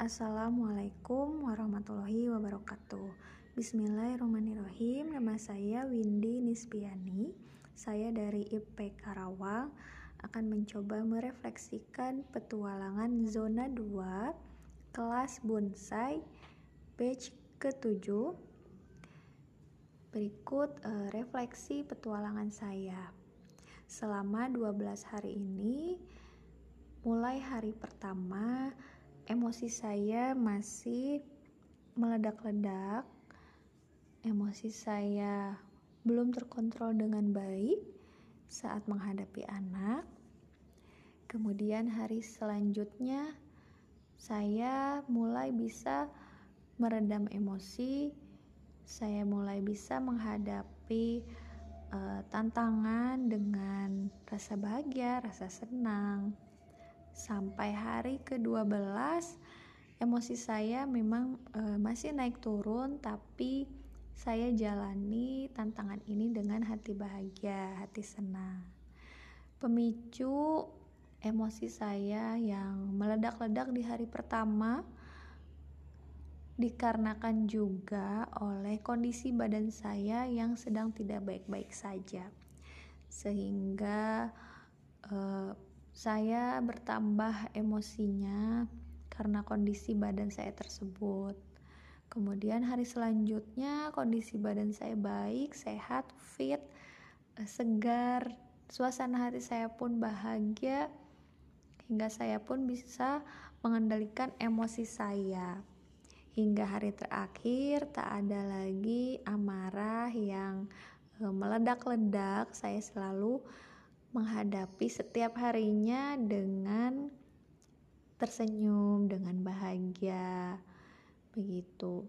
Assalamualaikum warahmatullahi wabarakatuh. Bismillahirrahmanirrahim. Nama saya Windy Nispiani. Saya dari IP Karawang akan mencoba merefleksikan petualangan zona 2 kelas bonsai batch ke-7. Berikut uh, refleksi petualangan saya. Selama 12 hari ini mulai hari pertama emosi saya masih meledak-ledak. Emosi saya belum terkontrol dengan baik saat menghadapi anak. Kemudian hari selanjutnya saya mulai bisa meredam emosi. Saya mulai bisa menghadapi uh, tantangan dengan rasa bahagia, rasa senang sampai hari ke-12 emosi saya memang e, masih naik turun tapi saya jalani tantangan ini dengan hati bahagia, hati senang. Pemicu emosi saya yang meledak-ledak di hari pertama dikarenakan juga oleh kondisi badan saya yang sedang tidak baik-baik saja. Sehingga saya bertambah emosinya karena kondisi badan saya tersebut. Kemudian hari selanjutnya kondisi badan saya baik, sehat, fit, eh, segar, suasana hati saya pun bahagia hingga saya pun bisa mengendalikan emosi saya. Hingga hari terakhir tak ada lagi amarah yang eh, meledak-ledak, saya selalu menghadapi setiap harinya dengan tersenyum, dengan bahagia. Begitu.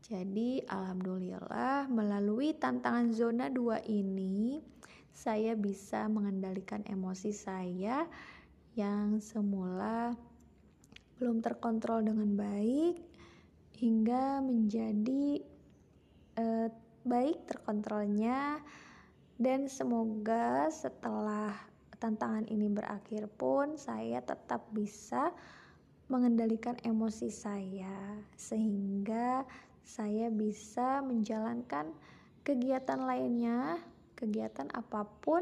Jadi alhamdulillah melalui tantangan zona 2 ini saya bisa mengendalikan emosi saya yang semula belum terkontrol dengan baik hingga menjadi eh, baik terkontrolnya dan semoga setelah tantangan ini berakhir pun saya tetap bisa mengendalikan emosi saya sehingga saya bisa menjalankan kegiatan lainnya, kegiatan apa pun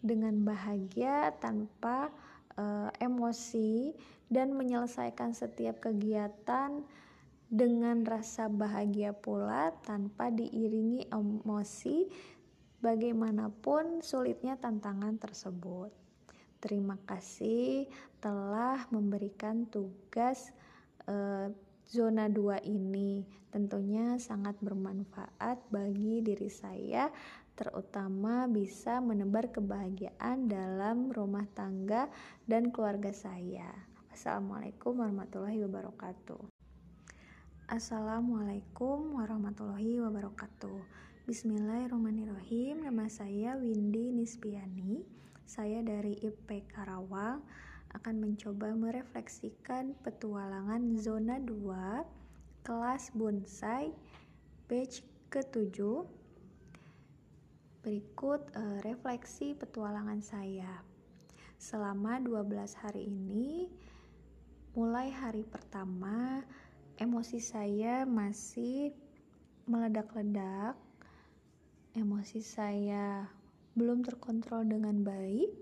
dengan bahagia tanpa uh, emosi dan menyelesaikan setiap kegiatan dengan rasa bahagia pula tanpa diiringi emosi bagaimanapun sulitnya tantangan tersebut. Terima kasih telah memberikan tugas eh, zona 2 ini. Tentunya sangat bermanfaat bagi diri saya terutama bisa menebar kebahagiaan dalam rumah tangga dan keluarga saya. Assalamualaikum warahmatullahi wabarakatuh. Assalamualaikum warahmatullahi wabarakatuh. Bismillahirrahmanirrahim. Nama saya Windy Nispiani. Saya dari IP Karawang akan mencoba merefleksikan petualangan zona 2 kelas bonsai batch ke-7. Berikut uh, refleksi petualangan saya. Selama 12 hari ini mulai hari pertama emosi saya masih meledak-ledak emosi saya belum terkontrol dengan baik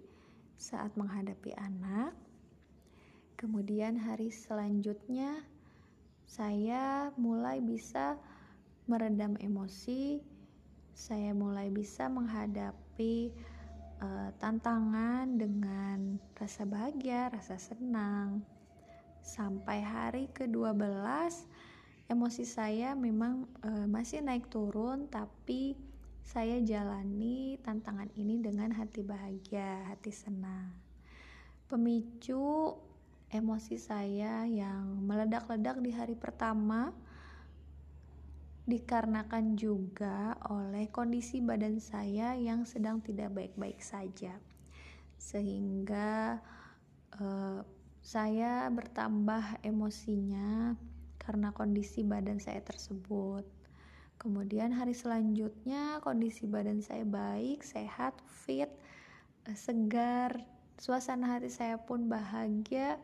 saat menghadapi anak. Kemudian hari selanjutnya saya mulai bisa meredam emosi, saya mulai bisa menghadapi uh, tantangan dengan rasa bahagia, rasa senang. Sampai hari ke-12 emosi saya memang uh, masih naik turun tapi saya jalani tantangan ini dengan hati bahagia, hati senang. Pemicu emosi saya yang meledak-ledak di hari pertama dikarenakan juga oleh kondisi badan saya yang sedang tidak baik-baik saja. Sehingga uh, saya bertambah emosinya karena kondisi badan saya tersebut. Kemudian hari selanjutnya kondisi badan saya baik, sehat, fit, eh, segar, suasana hati saya pun bahagia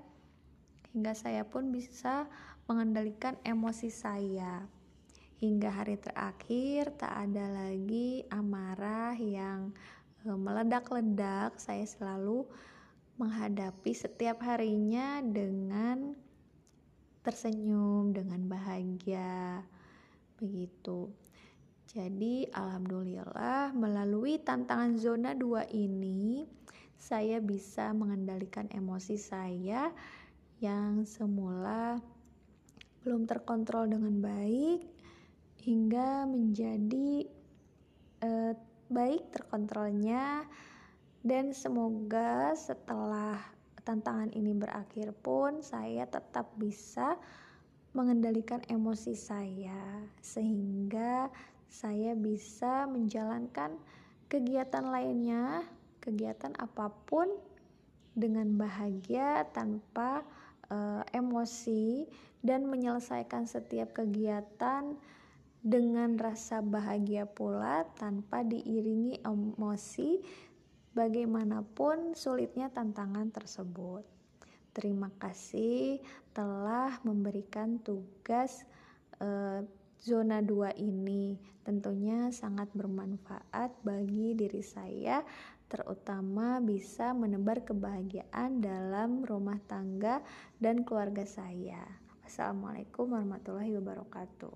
hingga saya pun bisa mengendalikan emosi saya. Hingga hari terakhir tak ada lagi amarah yang e, meledak-ledak. Saya selalu menghadapi setiap harinya dengan tersenyum, dengan bahagia. Begitu. Jadi alhamdulillah melalui tantangan zona 2 ini saya bisa mengendalikan emosi saya yang semula belum terkontrol dengan baik hingga menjadi eh, baik terkontrolnya dan semoga setelah tantangan ini berakhir pun saya tetap bisa mengendalikan emosi saya sehingga saya bisa menjalankan kegiatan lainnya kegiatan apa pun dengan bahagia tanpa uh, emosi dan menyelesaikan setiap kegiatan dengan rasa bahagia pula tanpa diiringi emosi bagaimanapun sulitnya tantangan tersebut. Terima kasih telah memberikan tugas uh, zona 2 ini. Tentunya sangat bermanfaat bagi diri saya terutama bisa menebar kebahagiaan dalam rumah tangga dan keluarga saya. Assalamualaikum warahmatullahi wabarakatuh.